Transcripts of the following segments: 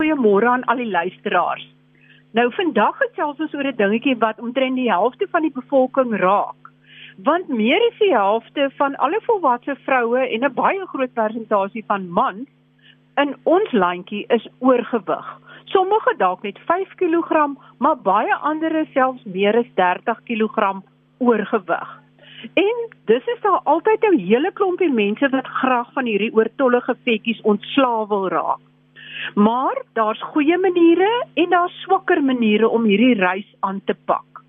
Goeiemôre aan al die luisteraars. Nou vandag gesels ons oor 'n dingetjie wat omtrent die helfte van die bevolking raak. Want meer as die helfte van alle volwasse vroue en 'n baie groot persentasie van mans in ons landjie is oorgewig. Sommige dalk net 5 kg, maar baie ander selfs meer as 30 kg oorgewig. En dis is daar altyd 'n hele klompie mense wat graag van hierdie oortollige vetjies ontslaaw wil raak. Maar daar's goeie maniere en daar's swakker maniere om hierdie reis aan te pak.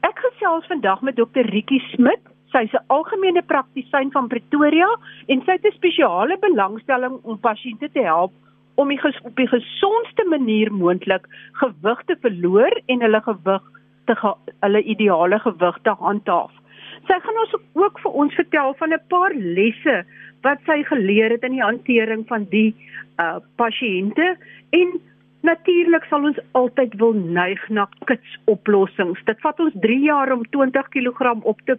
Ek gesels vandag met Dr. Rietjie Smit. Sy's 'n algemene praktisyn van Pretoria en sy het 'n spesiale belangstelling om pasiënte te help om die op die gesondste manier moontlik gewig te verloor en hulle gewig te hulle ideale gewig te handhaaf. Sy gaan ons ook vir ons vertel van 'n paar lesse wat sy geleer het in die hantering van die uh pasiënte en natuurlik sal ons altyd wil neig na kits oplossings. Dit vat ons 3 jaar om 20 kg op te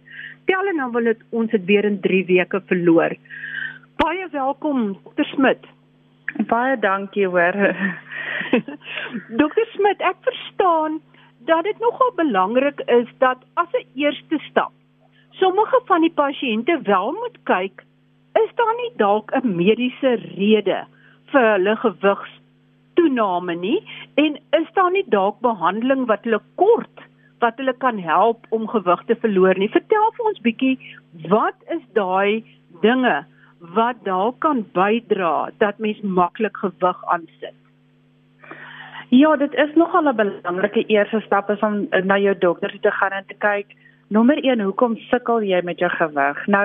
tel en dan wil dit ons dit weer in 3 weke verloor. Baie welkom Dr Smit. Baie dankie hoor. Dr Smit, ek verstaan dat dit nogal belangrik is dat as 'n eerste stap sommige van die pasiënte wel moet kyk, is daar nie dalk 'n mediese rede vir hulle gewigstoename nie en is daar nie dalk behandeling wat hulle kort wat hulle kan help om gewig te verloor nie. Vertel vir ons bietjie, wat is daai dinge wat dalk kan bydra dat mens maklik gewig aansit? Ja, dit is nogal 'n belangrike eerste stap om na jou dokter te gaan en te kyk Nommer 1, hoekom sukkel jy met jou gewig? Nou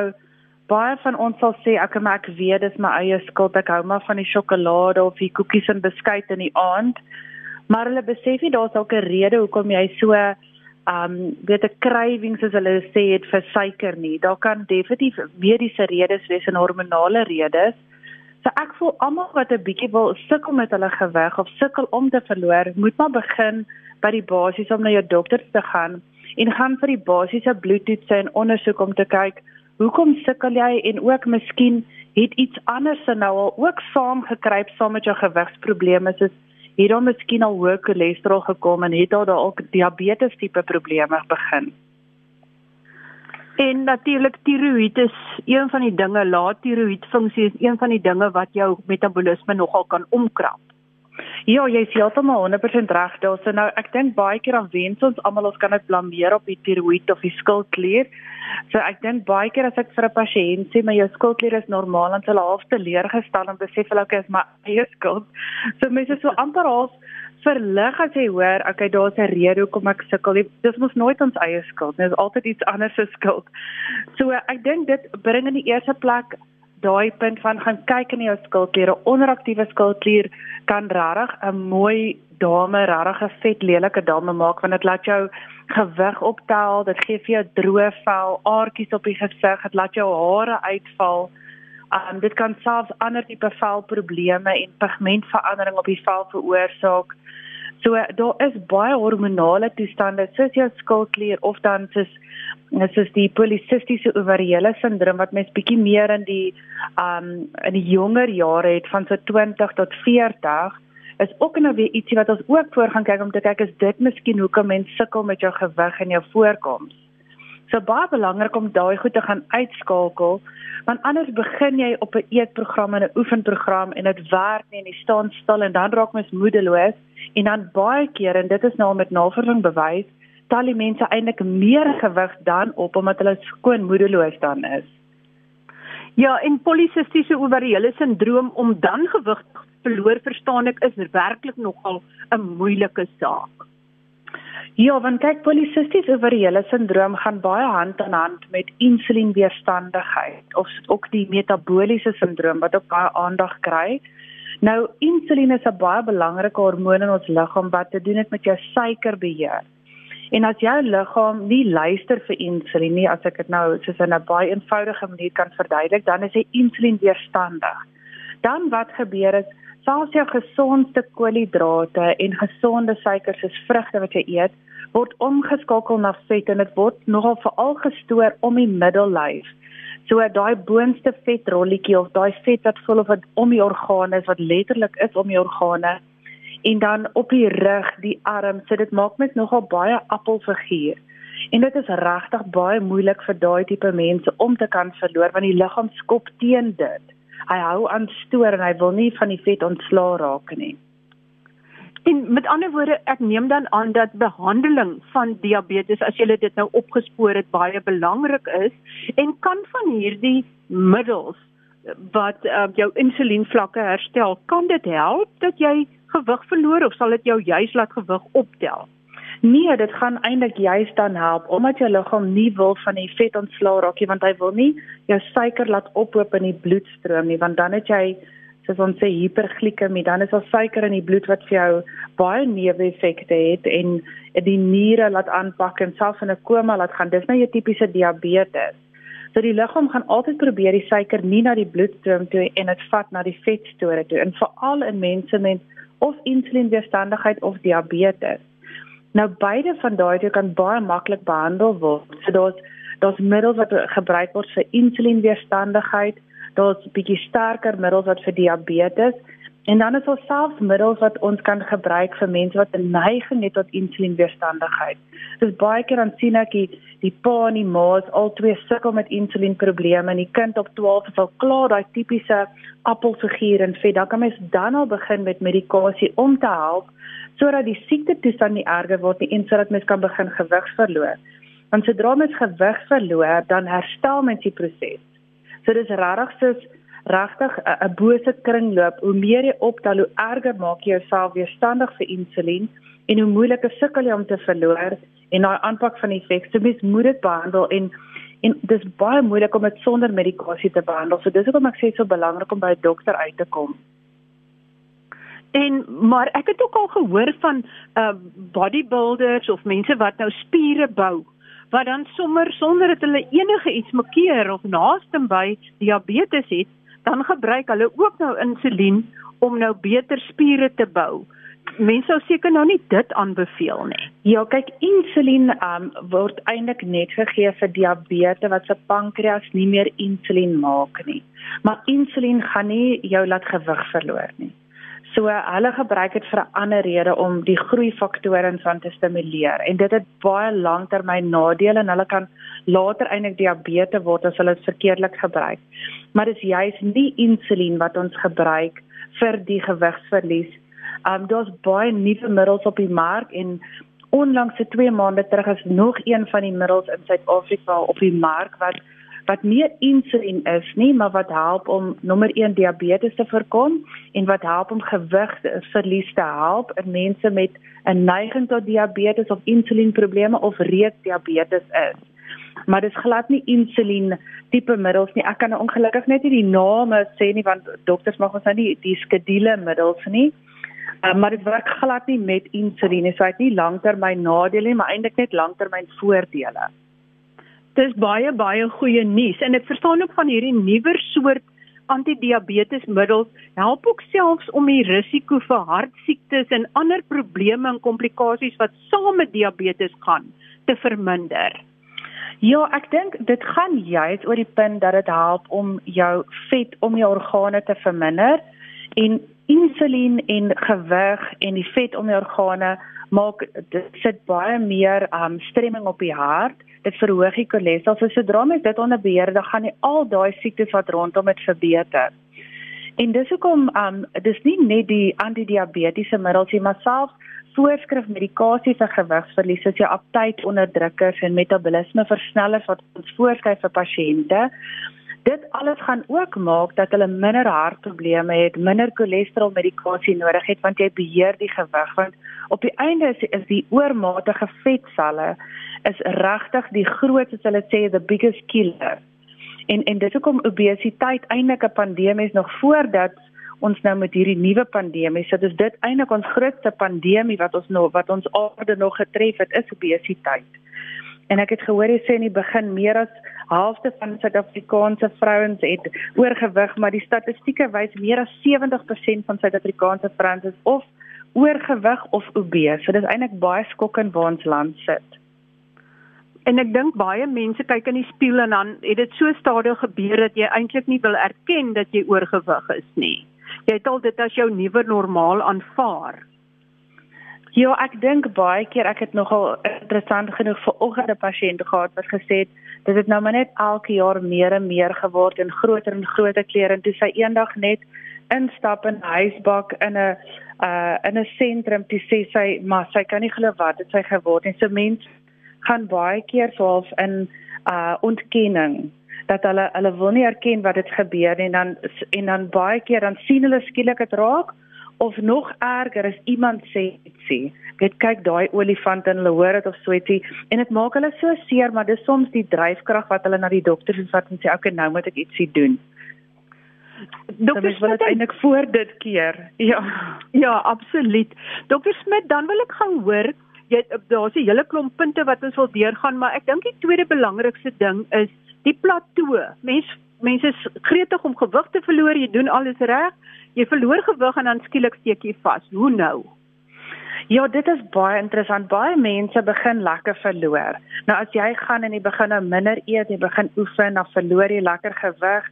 baie van ons sal sê ek maak weet dis my eie skuld ek hou maar van die sjokolade of die koekies en beskuit in die aand. Maar hulle besef nie daar's ook 'n rede hoekom jy so um weet 'n craving soos hulle sê het vir suiker nie. Daar kan definitief mediese redes wees en hormonale redes. So ek voel almal wat 'n bietjie wil sukkel met hulle gewig of sukkel om te verloor, moet maar begin by die basies om na jou dokter te gaan en gaan vir die basiese bloedtoetse en ondersoek om te kyk hoekom sukkel jy en ook miskien het iets anders nou al ook saamgekruip saam met jou gewigsprobleme soos het daar miskien al hoë cholesterol gekom en het daar dalk diabetes tipe probleme begin. En natuurlik tiroïed is een van die dinge, laat tiroïed funksie is een van die dinge wat jou metabolisme nogal kan omkrap. Ja, jy is heeltemal 100% reg. Daar's nou ek dink baie keer dan wens ons almal ons kan dit blameer op die tiroïed of die skildklier. So ek dink baie keer as ek vir 'n pasiënt sê my skildklier is normaal en hulle half teleurgestel en besef hulle okay is my eie skuld. So mense so amper half verlig as jy hoor, okay daar's 'n rede hoekom ek sukkel. Dis mos nooit ons eie skuld nie. Dit is altyd iets anders se skuld. So ek dink dit bring in die eerste plek daai punt van gaan kyk in jou skildklier. 'n Onderaktiewe skildklier kan regtig 'n mooi dame, regtig 'n vet lelike dame maak want dit laat jou gewig optel, dit gee vir jou droë vel, aartjies op die gesig, dit laat jou hare uitval. Um dit kan selfs ander tipe velprobleme en pigmentverandering op die vel veroorsaak. So daar is baie hormonale toestande soos jou skildklier of dan soos is die polisistiese ovariële sindroom wat mens bietjie meer in die um in die jonger jare het van so 20 tot 40 is ook nou weer ietsie wat ons ook voor gaan kyk om te kyk is dit miskien hoekom mens sukkel met jou gewig en jou voorkoms. So baie belangrik om daai goed te gaan uitskakel want anders begin jy op 'n eetprogram en 'n oefenprogram en dit werk nie en jy staan stil en dan raak mens moedeloos en dan baie keer en dit is nou met navorsing bewys tel die mense eintlik meer gewig dan op omdat hulle skoon moedeloos dan is. Ja, en polisistiese ovariële sindroom om dan gewig verloor verstaan ek is werklik nogal 'n moeilike saak. Ja, want kyk polisistiese ovariële sindroom gaan baie hand aan hand met insulienweerstandigheid of ook die metabooliese sindroom wat ook baie aandag kry. Nou insulien is 'n baie belangrike hormoon in ons liggaam wat te doen het met jou suikerbeheer. En as jou liggaam nie luister vir insulien nie, as ek dit nou soos in 'n baie eenvoudige manier kan verduidelik, dan is hy insulien weerstandig. Dan wat gebeur is, selfs jou gesondste koolhidrate en gesonde suikers soos vrugte wat jy eet, word omgeskakel na vet en dit word nogal veral gestoor om die middellyf. So daai boonste vetrolletjie of daai vet wat vol of wat om die organe is wat letterlik is om die organe en dan op die rug, die arm, so dit maak mens nogal baie appelfiguur. En dit is regtig baie moeilik vir daai tipe mense om te kan verloor want die liggaam skop teen dit. Hy hou aan stoor en hy wil nie van die vet ontslaa raak nie. En met ander woorde, ek neem dan aan dat behandeling van diabetes as jy dit nou opgespoor het baie belangrik is en kan van hierdie middels wat uh, jou insulienvlakke herstel, kan dit help dat jy gewig verloor of sal dit jou juis laat gewig optel? Nee, dit gaan eintlik juist dan help omdat jou liggaam nie wil van die vet ontslaa raak nie want hy wil nie jou suiker laat ophoop in die bloedstroom nie want dan het jy soos ons sê hiperglikemie, dan is daar suiker in die bloed wat vir jou baie neeweffekte het en die niere laat aanpak en selfs in 'n koma laat gaan. Dis nou jou tipiese diabetes. So die liggaam gaan altyd probeer die suiker nie na die bloedstroom toe en dit vat na die vetstore toe en veral in mense met of insulienweerstandigheid of diabetes. Nou beide van daai twee kan baie maklik behandel word. So daar's daar's middels wat gebruik word vir insulienweerstandigheid daar's bietjie sterker middels wat vir diabetes en dan is daar selfs middels wat ons kan gebruik vir mense wat 'n neiging het tot insulienweerstandigheid. Dis baie keer dan sien ek die, die pa en die ma is al twee sukkel met insulienprobleme en die kind op 12 is al klaar daai tipiese appelfiguur en vet. Dan kan mens dan al begin met medikasie om te help sodat die siekte toestand nie erger word nie en sodat mens kan begin gewig verloor. Want sodra mens gewig verloor, dan herstel mens die proses. So dis regtig soos regtig 'n bose kringloop. Hoe meer jy optel, hoe erger maak jy jouself weerstandig vir insulien en hoe moeiliker sukkel jy om te verloor en daai aanpak van die effek. So mens moet dit behandel en en dis baie moeilik om dit sonder medikasie te behandel. So dis hoekom ek sê dit is so belangrik om by 'n dokter uit te kom. En maar ek het ook al gehoor van uh bodybuilders of mense wat nou spiere bou wat dan sommer sonder dat hulle enige iets makkeer of naaste by diabetes het, dan gebruik hulle ook nou insulien om nou beter spiere te bou. Mense sou seker nou nie dit aanbeveel nie. Ja, kyk, insulien um, word eintlik net gegee vir diabetes wat se pankreas nie meer insulien maak nie. Maar insulien gaan nie jou laat gewig verloor nie. So hulle gebruik dit vir 'n ander rede om die groeifaktore in van te stimuleer en dit het baie langtermyn nadele en hulle kan later eintlik diabetes word as hulle dit verkeerdelik gebruik. Maar dis juist nie insulien wat ons gebruik vir die gewigsverlies. Um daar's baie nuwe middels op die mark en onlangs se 2 maande terug is nog een van die middels in Suid-Afrika op die mark wat wat nie insulien is nie, maar wat help om nommer 1 diabetes te voorkom en wat help om gewig verlies te help in mense met 'n neiging tot diabetes of insulienprobleme of reeds diabetes is. Maar dit is glad nie insulien tipe middels nie. Ek kan nou ongelukkig net nie die name sê nie want dokters mag ons nou nie die skedule middels nie. Uh, maar dit werk glad nie met insulien nie. So hy het nie langtermyn nadele nie, maar eintlik net langtermyn voordele. Dis baie baie goeie nuus en ek verstaan ook van hierdie nuwer soort antidiabetesmiddels help ook selfs om die risiko vir hartsiektes en ander probleme en komplikasies wat saam met diabetes gaan te verminder. Ja, ek dink dit gaan juist oor die punt dat dit help om jou vet om jou organe te verminder en insulien en gewig en die vet om jou organe maak dit sit baie meer um stremming op die hart dit verhoog die cholesterol. So sodra mens dit onder beheer, dan gaan al daai siektes wat rondom dit verbeter. En dis hoekom um dis nie net die antidiabetiese middels nie, maar selfs voorskrif medikasie vir gewigsverlies soos jou aptydonderdrukkers en metabolisme versnellers wat ons voorskryf vir pasiënte. Dit alles gaan ook maak dat hulle minder hartprobleme het, minder cholesterol medikasie nodig het want jy beheer die gewig want op die einde is, is die oormatige vetselle is regtig die grootste hulle sê the biggest killer. En en dis hoekom obesiteit eintlik 'n pandemie is nog voordat ons nou met hierdie nuwe pandemie sit. So dis dit eintlik ons grootste pandemie wat ons nog wat ons aarde nog getref het is obesiteit. En ek het gehoor jy sê in die begin meer as halfte van Suid-Afrikaanse vrouens het oorgewig, maar die statistieke wys meer as 70% van Suid-Afrikaanse vrouens is of oorgewig of obese. So dis eintlik baie skokkend waar ons land sit. En ek dink baie mense kyk in die spieël en dan het dit so stadig gebeur dat jy eintlik nie wil erken dat jy oorgewig is nie. Jy het al dit as jou nuwe normaal aanvaar. Ja, ek dink baie keer ek het nogal interessant genoeg vir oggend 'n pasiënt gehad wat gesê het dit het nou maar net elke jaar meer en meer geword en groter en groter klere en toe sy eendag net instap in huisbak in 'n uh in 'n sentrum toe sê sy maar sy kan nie glo wat dit sy geword en so mense gaan baie keer swaalf in uh ontkenning dat hulle hulle wil nie erken wat dit gebeur en dan en dan baie keer dan sien hulle skielik dit raak of nog erger as iemand sê ietsie. Net kyk daai olifant en hulle hoor dit of so ietsie en dit maak hulle so seer, maar dis soms die dryfkrag wat hulle na die dokter se vat en sê okay, nou moet ek ietsie doen. Dokter Smit wil eintlik voor dit keer. Ja. Ja, absoluut. Dokter Smit, dan wil ek gou hoor daar's 'n hele klomp punte wat ons wil deurgaan, maar ek dink die tweede belangrikste ding is die plateau. Mense mense is gretig om gewig te verloor, jy doen alles reg, jy verloor gewig en dan skielik steek jy vas. Hoe nou? Ja, dit is baie interessant. Baie mense begin lekker verloor. Nou as jy gaan en jy begin nou minder eet, jy begin oefen, dan verloor jy lekker gewig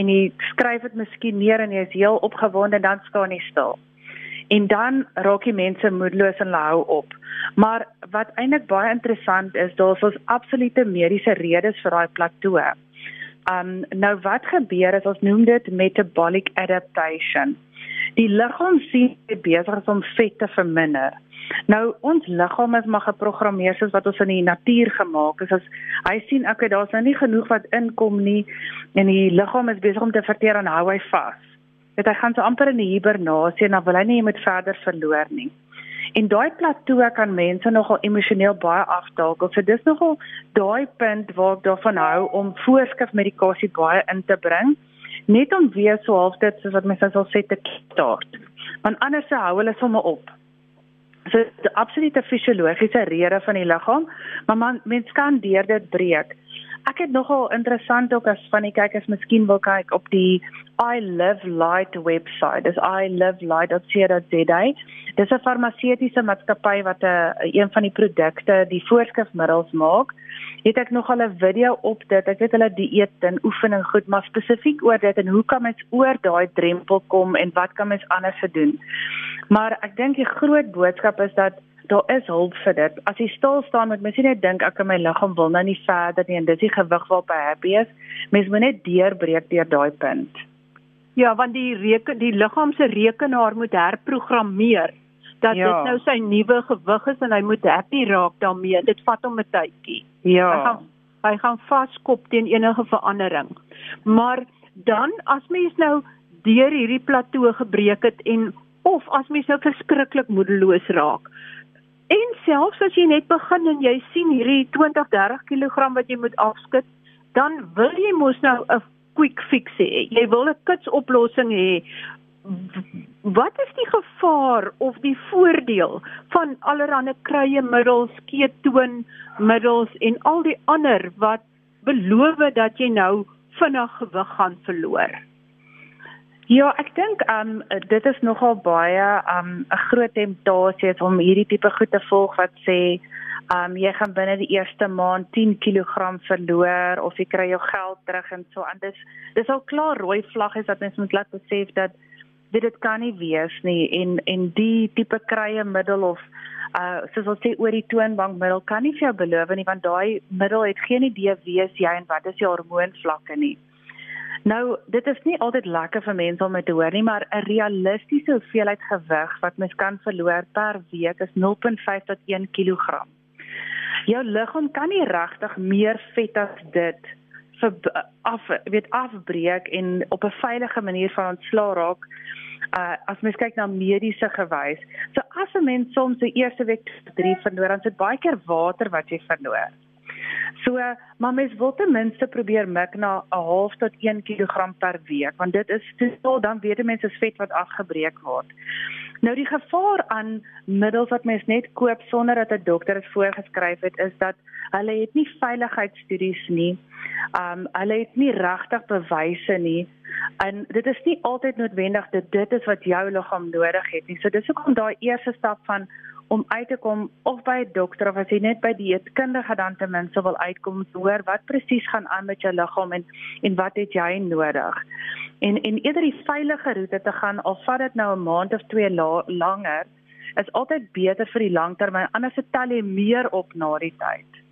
en jy skryf dit miskien neer en jy is heel opgewonde dan staan jy stil. En dan raak die mense moedeloos en hou op. Maar wat eintlik baie interessant is, daar's ons absolute mediese redes vir daai plateau. Um nou wat gebeur is ons noem dit metabolic adaptation. Die liggaam sien besig is om vet te verminder. Nou ons liggaam is maar geprogrammeer soos wat ons in die natuur gemaak is. As hy sien okay, daar's nou nie genoeg wat inkom nie en die liggaam is besig om te verteer en hou hy vas. Dit hy gaan so amper in die hibernasie en dan wil hy nie met verder verloor nie. En daai plateau kan mense nogal emosioneel baie afdaal. So dis nogal daai punt waar ek daarvan hou om voorskrifmedikasie baie in te bring net om weer so half dit soos wat mense sal sê te start. Want anders se hou hulle sommer op. So die absolute fisiologiese rede van die liggaam, maar man, mens kan deur dit breek. Ek het nogal interessant ook as van die kykers miskien wil kyk op die I Live Light webwerf. Dis ilivellight.co.za. Dis 'n farmaseutiese maatskappy wat 'n uh, een van die produkte, die voorskrifmiddels maak. Het ek nog al 'n video op dit. Ek weet hulle dieet en oefening goed, maar spesifiek oor dit en hoe kan mens oor daai drempel kom en wat kan mens anders doen? Maar ek dink die groot boodskap is dat daar is hulp vir dit. As jy stil staan met mens net dink ek in my liggaam wil nou nie verder nie en dis die gewig waarop hy happy is. Mens moet net deurbreek deur daai punt. Ja, want die reken die liggaam se rekenaar moet herprogrammeer dat ja. dit nou sy nuwe gewig is en hy moet happy raak daarmee. Dit vat hom 'n tydjie. Ja. Hy gaan hy gaan vaskop teen enige verandering. Maar dan as mens nou deur hierdie plateau gebreek het en of as mens nou verskriklik moedeloos raak, En selfs as jy net begin en jy sien hierdie 20, 30 kg wat jy moet afskud, dan wil jy mos nou 'n quick fix hê. Jy wil 'n kits oplossing hê. Wat is die gevaar of die voordeel van allerlei krye middels, ketoon middels en al die ander wat beloof dat jy nou vinnig gewig gaan verloor? Ja, ek dink um dit is nogal baie um 'n groot temptasie om hierdie tipe goed te volg wat sê um jy gaan binne die eerste maand 10 kg verloor of jy kry jou geld terug en so aan. Dis dis al klaar rooi vlag is dat mens moet laat besef dat dit dit kan nie wees nie en en die tipe krye middel of uh soos ons sê oor die toonbankmiddel kan nie vir jou beloof nie want daai middel het geen idee wie jy en wat is jou hormoonvlakke nie. Nou, dit is nie altyd lekker vir mense om te hoor nie, maar 'n realistiese hoeveelheid gewig wat mens kan verloor per week is 0.5 tot 1 kg. Jou liggaam kan nie regtig meer vet as dit vir af weet afbreek en op 'n veilige manier van ontslaa raak. Uh as mens kyk na mediese gewys. So as 'n mens soms die eerste week 3 verloor, dan is dit baie keer water wat jy verloor. So, maar mens wil ten minste probeer mik na 'n half tot 1 kg per week, want dit is totaal dan weet mense is vet wat afgebreek word. Nou die gevaar aan middels wat mens net koop sonder dat 'n dokter dit voorgeskryf het, is dat hulle het nie veiligheidsstudies nie. Um hulle het nie regtig bewyse nie. En dit is nie altyd noodwendig dat dit is wat jou liggaam nodig het nie. So dis hoekom daai eerste stap van om uit te kom of by 'n dokter of as jy net by die eetkundige dan ten minste wil uitkom om te hoor wat presies gaan aan met jou liggaam en en wat het jy nodig. En en eerder die veilige roete te gaan al vat dit nou 'n maand of twee la, langer is altyd beter vir die langtermyn. Anders tel jy meer op na die tyd.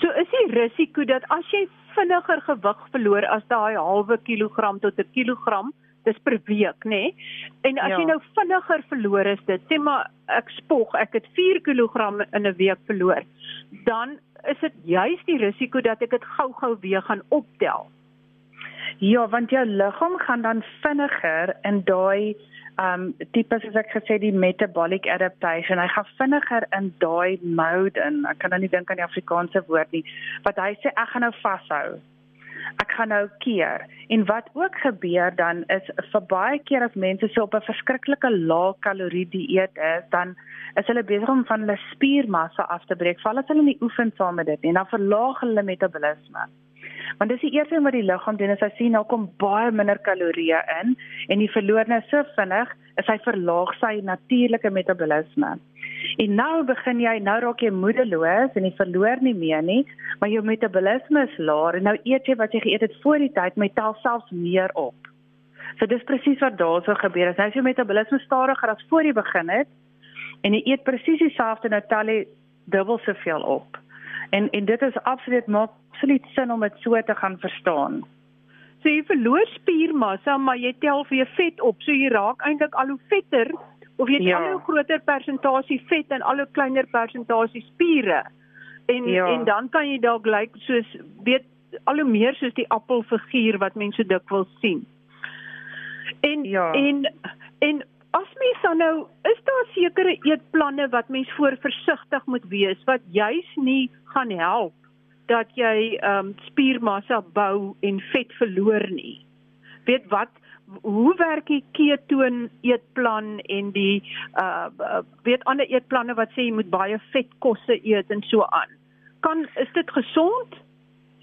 So is die risiko dat as jy vinniger gewig verloor as daai halwe kilogram tot 'n kilogram, dis per week, nê? Nee? En as ja. jy nou vinniger verloor is dit, sê maar ek spog, ek het 4 kg in 'n week verloor, dan is dit juis die risiko dat ek dit gou-gou weer gaan optel. Ja, want jou liggaam gaan dan vinniger in daai um tipe soos ek gesê die metabolic adaptation. Hy gaan vinniger in daai mode in. Ek kan nou nie dink aan die Afrikaanse woord nie. Wat hy sê ek gaan nou vashou. Ek gaan nou keer. En wat ook gebeur dan is vir baie keer as mense so op 'n verskriklike lae kalorie dieet is, dan is hulle besig om van hulle spiermassa af te breek. Val as hulle nie oefen saam met dit nie, dan verlaag hulle metabolisme. Want dis die eerste ding wat die liggaam doen, is hy sien nou kom baie minder kalorieë in en die verloor nou so vinnig, is hy verlaag sy natuurlike metabolisme. En nou begin jy nou raak jy moedeloos en jy verloor nie meer nie, maar jou metabolisme is laag en nou eet jy wat jy geëet het voor die tyd, maar jy tel selfs meer op. So dis presies wat daarso gebeur. As nou jou metabolisme stadiger as voor jy begin het en jy eet presies dieselfde nou tel jy dubbel soveel op. En en dit is absoluut maak absoluut sin om dit so te gaan verstaan. So jy verloor spiermassa, maar jy tel weer vet op. So jy raak eintlik al hoe vetter of jy het ja. al hoe groter persentasie vet en al hoe kleiner persentasie spiere. En ja. en dan kan jy dalk lyk like, soos weet al hoe meer soos die appelfiguur wat mense dikwels sien. En ja. en en as mens dan nou is daar sekere eetplanne wat mens voor versigtig moet wees wat juis nie gaan help dat jy ehm um, spiermassa bou en vet verloor nie. Weet wat hoe werk die ketoon eetplan en die uh weet ander eetplanne wat sê jy moet baie vetkosse eet en so aan. Kan is dit gesond?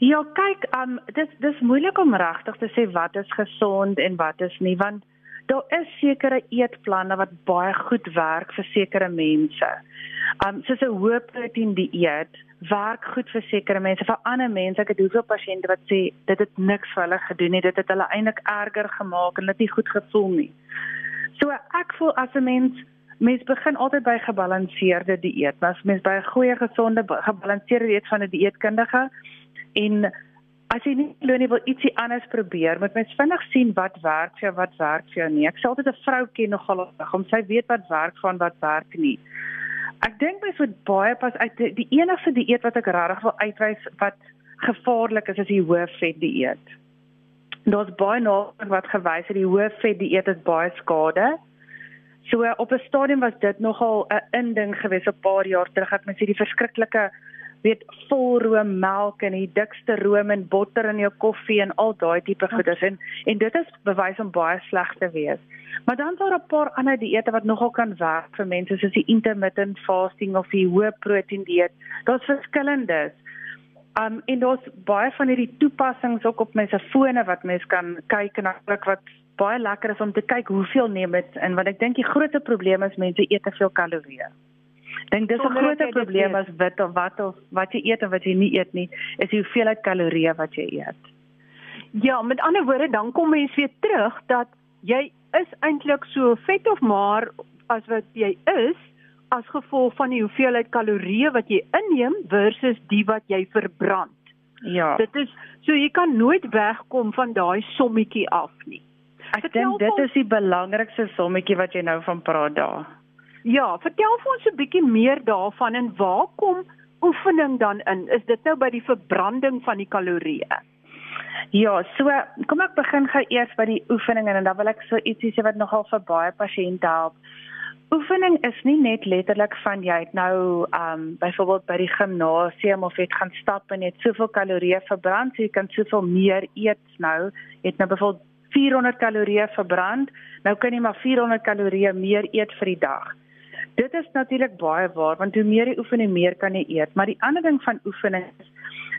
Ja, kyk, um dis dis moeilik om regtig te sê wat is gesond en wat is nie want daar is sekere eetplanne wat baie goed werk vir sekere mense. Um soos 'n hoë proteïen dieet werk goed vir sekere mense. Vir ander mense, ek het hoeveel pasiënte wat sê dit het niks vir hulle gedoen nie. Dit het hulle eintlik erger gemaak en het nie goed gevoel nie. So ek voel as 'n mens mens begin altyd by gebalanseerde dieet. As mens by 'n goeie gesonde gebalanseerde dieet van 'n die dieetkundige en as jy nie glo nie wil ietsie anders probeer, moet mens vinnig sien wat werk vir jou, wat werk vir jou nie. Ek sê altyd 'n vrou ken nogal om sy weet wat werk van wat werk nie. Ek dink mens moet baie pas uit die, die enigste dieet wat ek regtig wil uitwys wat gevaarlik is is die hoë vet dieet. Daar's baie navorsing wat gewys het die hoë vet dieet is baie skade. So op 'n stadium was dit nogal 'n inding geweest 'n paar jaar terug ek mens sê die verskriklike weet vol room melk en die dikste room en botter in jou koffie en al daai tipe goeders en en dit is bewys om baie sleg te wees. Maar dan daar 'n paar ander dieete wat nogal kan werk vir mense soos die intermittent fasting of die hoë proteïen dieet. Daar's verskillendes. Um en daar's baie van hierdie toepassings ook op mense fone wat mense kan kyk en ook wat baie lekker is om te kyk hoeveel neem dit en wat ek dink die grootste probleem is mense eet te veel kalorieë. Dink dis 'n groot probleem as wit of wat of wat jy eet en wat jy nie eet nie, is die hoeveelheid kalorieë wat jy eet. Ja, met ander woorde dan kom mens weer terug dat jy is eintlik so vet of maar as wat jy is as gevolg van die hoeveelheid kalorieë wat jy inneem versus die wat jy verbrand. Ja. Dit is so jy kan nooit wegkom van daai sommetjie af nie. Ek dink dit is die belangrikste sommetjie wat jy nou van praat daar. Ja, vertel vir ons 'n bietjie meer daarvan en waar kom oefening dan in? Is dit nou by die verbranding van die kalorieë? Ja, so kom ek begin gou eers by die oefeninge en dan wil ek so ietsie sê wat nogal vir baie pasiënte help. Oefening is nie net letterlik van jy het nou um byvoorbeeld by die gimnasium of het gaan stap en het soveel kalorieë verbrand, so jy kan soveel meer eet nou. Het nou byvoorbeeld 400 kalorieë verbrand, nou kan jy maar 400 kalorieë meer eet vir die dag. Dit is natuurlik baie waar want hoe meer jy oefen, hoe meer kan jy eet, maar die ander ding van oefening is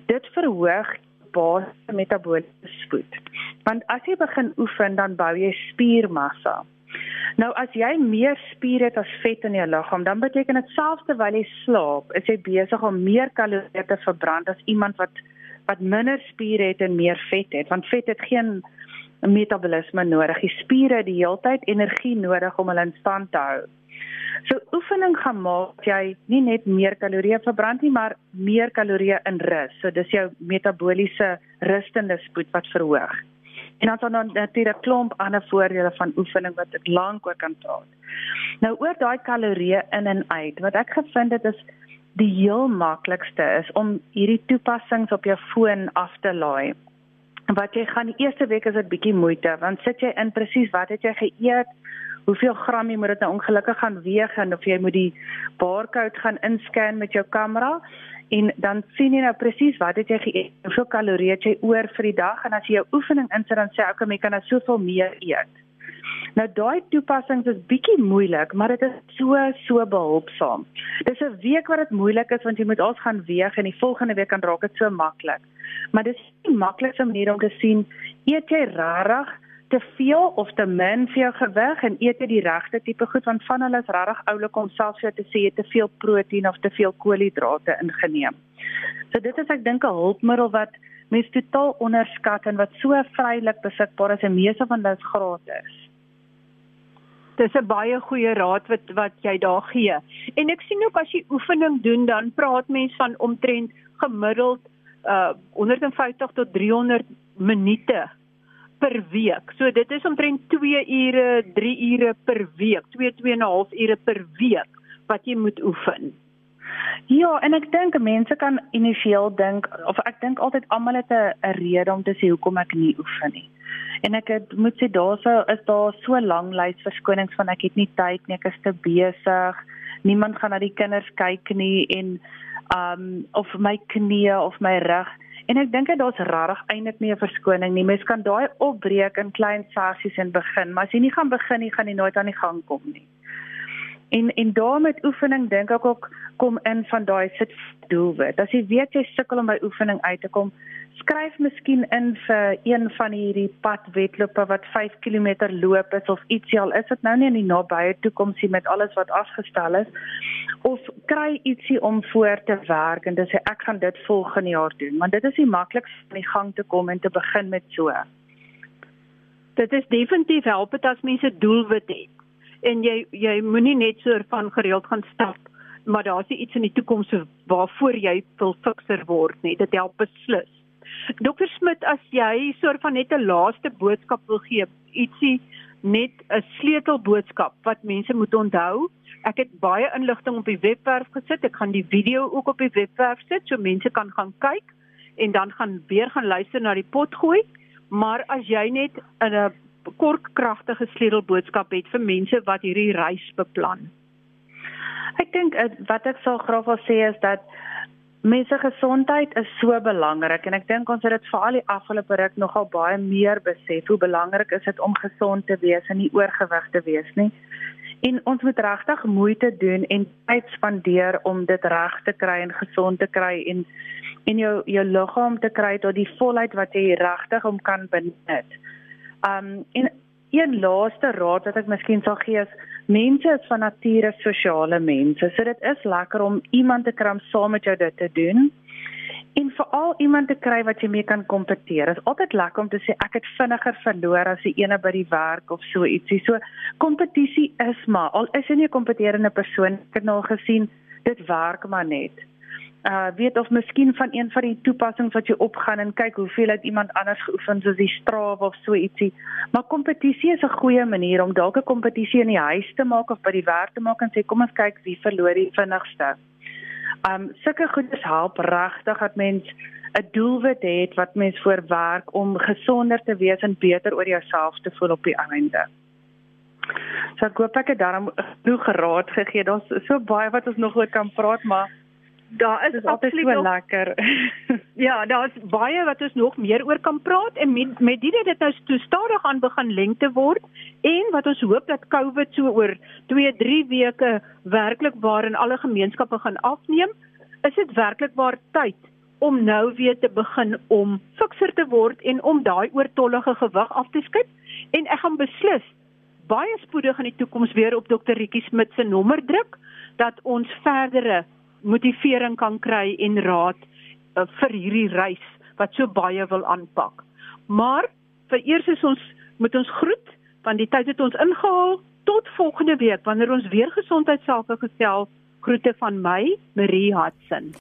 dit verhoog basiese metabooliese spoed. Want as jy begin oefen, dan bou jy spiermassa. Nou as jy meer spier het as vet in jou liggaam, dan beteken dit selfs terwyl jy slaap, is jy besig om meer kalorieë te verbrand as iemand wat wat minder spier het en meer vet het, want vet het geen metabolisme nodig. Die spiere het die heeltyd energie nodig om hulle in stand te hou. So oefening gaan maak jy nie net meer kalorieë verbrand nie, maar meer kalorieë in rus. So dis jou metabooliese rustende spoed wat verhoog. En dan dan natuurlik klomp ander voordele van oefening wat ek lank oor kan praat. Nou oor daai kalorieë in en uit. Wat ek gevind het is die heel maklikste is om hierdie toepassings op jou foon af te laai. Wat jy gaan die eerste week is dit bietjie moeite want sit jy in presies wat het jy geëet? Hoeveel gram jy moet dit nou ongelukkig gaan weeg en of jy moet die barcode gaan inscan met jou kamera en dan sien jy nou presies wat het jy geëet, hoeveel kalorieë jy oor vir die dag en as jy jou oefening insit dan sê ek okay, jy kan nou soveel meer eet. Nou daai toepassings is bietjie moeilik, maar dit is so so behulpsaam. Dis 'n week wat dit moeilik is want jy moet alles gaan weeg en die volgende week kan raak dit so maklik. Maar dis die maklikste manier om te sien eet jy regtig te veel of te min vir jou gewig en eet jy die regte tipe goed want van hulle is regtig oulik om selfs vir te sê jy te veel proteïen of te veel koolhidrate ingeneem. So dit is ek dink 'n hulpmiddel wat mense totaal onderskat en wat so vrylik beskikbaar is en meeste van dit gratis. Dis 'n baie goeie raad wat wat jy daar gee. En ek sien ook as jy oefening doen dan praat mense van omtrent gemiddeld uh 150 tot 300 minute per week. So dit is omtrent 2 ure, 3 ure per week, 2 2 en 'n half ure per week wat jy moet oefen. Ja, en ek dink mense kan initieel dink of ek dink altyd almal het 'n rede om te sê hoekom ek nie oefen nie. En ek het moet sê daarso is daar so lank lys verskonings van ek het nie tyd nie, ek is te besig. Niemand gaan na die kinders kyk nie en um of my knie of my rug En ek dink dit daar's regtig eintlik nie 'n verskoning nie. Mens kan daai opbreek in klein sessies en begin, maar as jy nie gaan begin nie, gaan jy nooit aan die gang kom nie. En en daarmee met oefening dink ek ook kom in van daai sit doelwit. As jy weet jy sukkel om by oefening uit te kom, skryf miskien in vir een van hierdie padwedlope wat 5 km loop is of ietsie al is dit nou nie in die nabye toekoms nie met alles wat afgestel is of kry ietsie om voor te werk en dis ek gaan dit volgende jaar doen want dit is die maklikste om in gang te kom en te begin met so. Dit is definitief help dit as mense doelwit het en jy jy moenie net so van gereeld gaan stap maar daar's iets in die toekoms waarvoor jy wil fikser word nie dit help beslis Dokter Smit, as jy soort van net 'n laaste boodskap wil gee, ietsie net 'n sleutelboodskap wat mense moet onthou. Ek het baie inligting op die webwerf gesit. Ek gaan die video ook op die webwerf sit so mense kan gaan kyk en dan gaan weer gaan luister na die pot gooi. Maar as jy net 'n kort kragtige sleutelboodskap het vir mense wat hierdie reis beplan. Ek dink eh, wat ek sal graag wil sê is dat Mense gesondheid is so belangrik en ek dink ons het dit veral die afgelope ruk nogal baie meer besef hoe belangrik is dit om gesond te wees en nie oorgewig te wees nie. En ons moet regtig moeite doen en tyd spandeer om dit reg te kry en gesond te kry en en jou jou liggaam te kry tot die volheid wat jy regtig om kan benut. Um en een laaste raad wat ek miskien sal gee is mense is van nature sosiale mense. So dit is lekker om iemand te kry om saam met jou dit te doen. En veral iemand te kry wat jy mee kan kompeteer. Dit is altyd lekker om te sê ek het vinniger verloor as die ene by die werk of so ietsie. So kompetisie is maar al is jy nie 'n kompeterende persoon, ek het nou al gesien dit werk maar net uh weet of miskien van een van die toepassings wat jy opgaan en kyk hoeveel het iemand anders geoefen soos die Strava of so ietsie. Maar kompetisie is 'n goeie manier om dalk 'n kompetisie in die huis te maak of by die werk te maak en sê kom ons kyk wie verloor die vinnigste. Um sulke goeders help regtig dat mens 'n doelwit het wat mens voor werk om gesonder te wees en beter oor jouself te voel op die einde. So ek hoop ek het daarom genoeg geraad gegee. Daar's so baie wat ons nog oor kan praat, maar daar is, is absoluut so lekker. ja, daar's baie wat ons nog meer oor kan praat en met met dit dit nou so stadig aan begin lengte word en wat ons hoop dat COVID so oor 2, 3 weke werklik waar in alle gemeenskappe gaan afneem, is dit werklik waar tyd om nou weer te begin om fikser te word en om daai oortollige gewig af te skep en ek gaan beslis baie spoedig in die toekoms weer op dokter Rietjie Smit se nommer druk dat ons verdere motivering kan kry en raad uh, vir hierdie reis wat so baie wil aanpak. Maar vir eers is ons moet ons groet want die tyd het ons ingehaal. tot volgende week wanneer ons weer gesondheidsake gesels. Groete van my, Marie Hudson.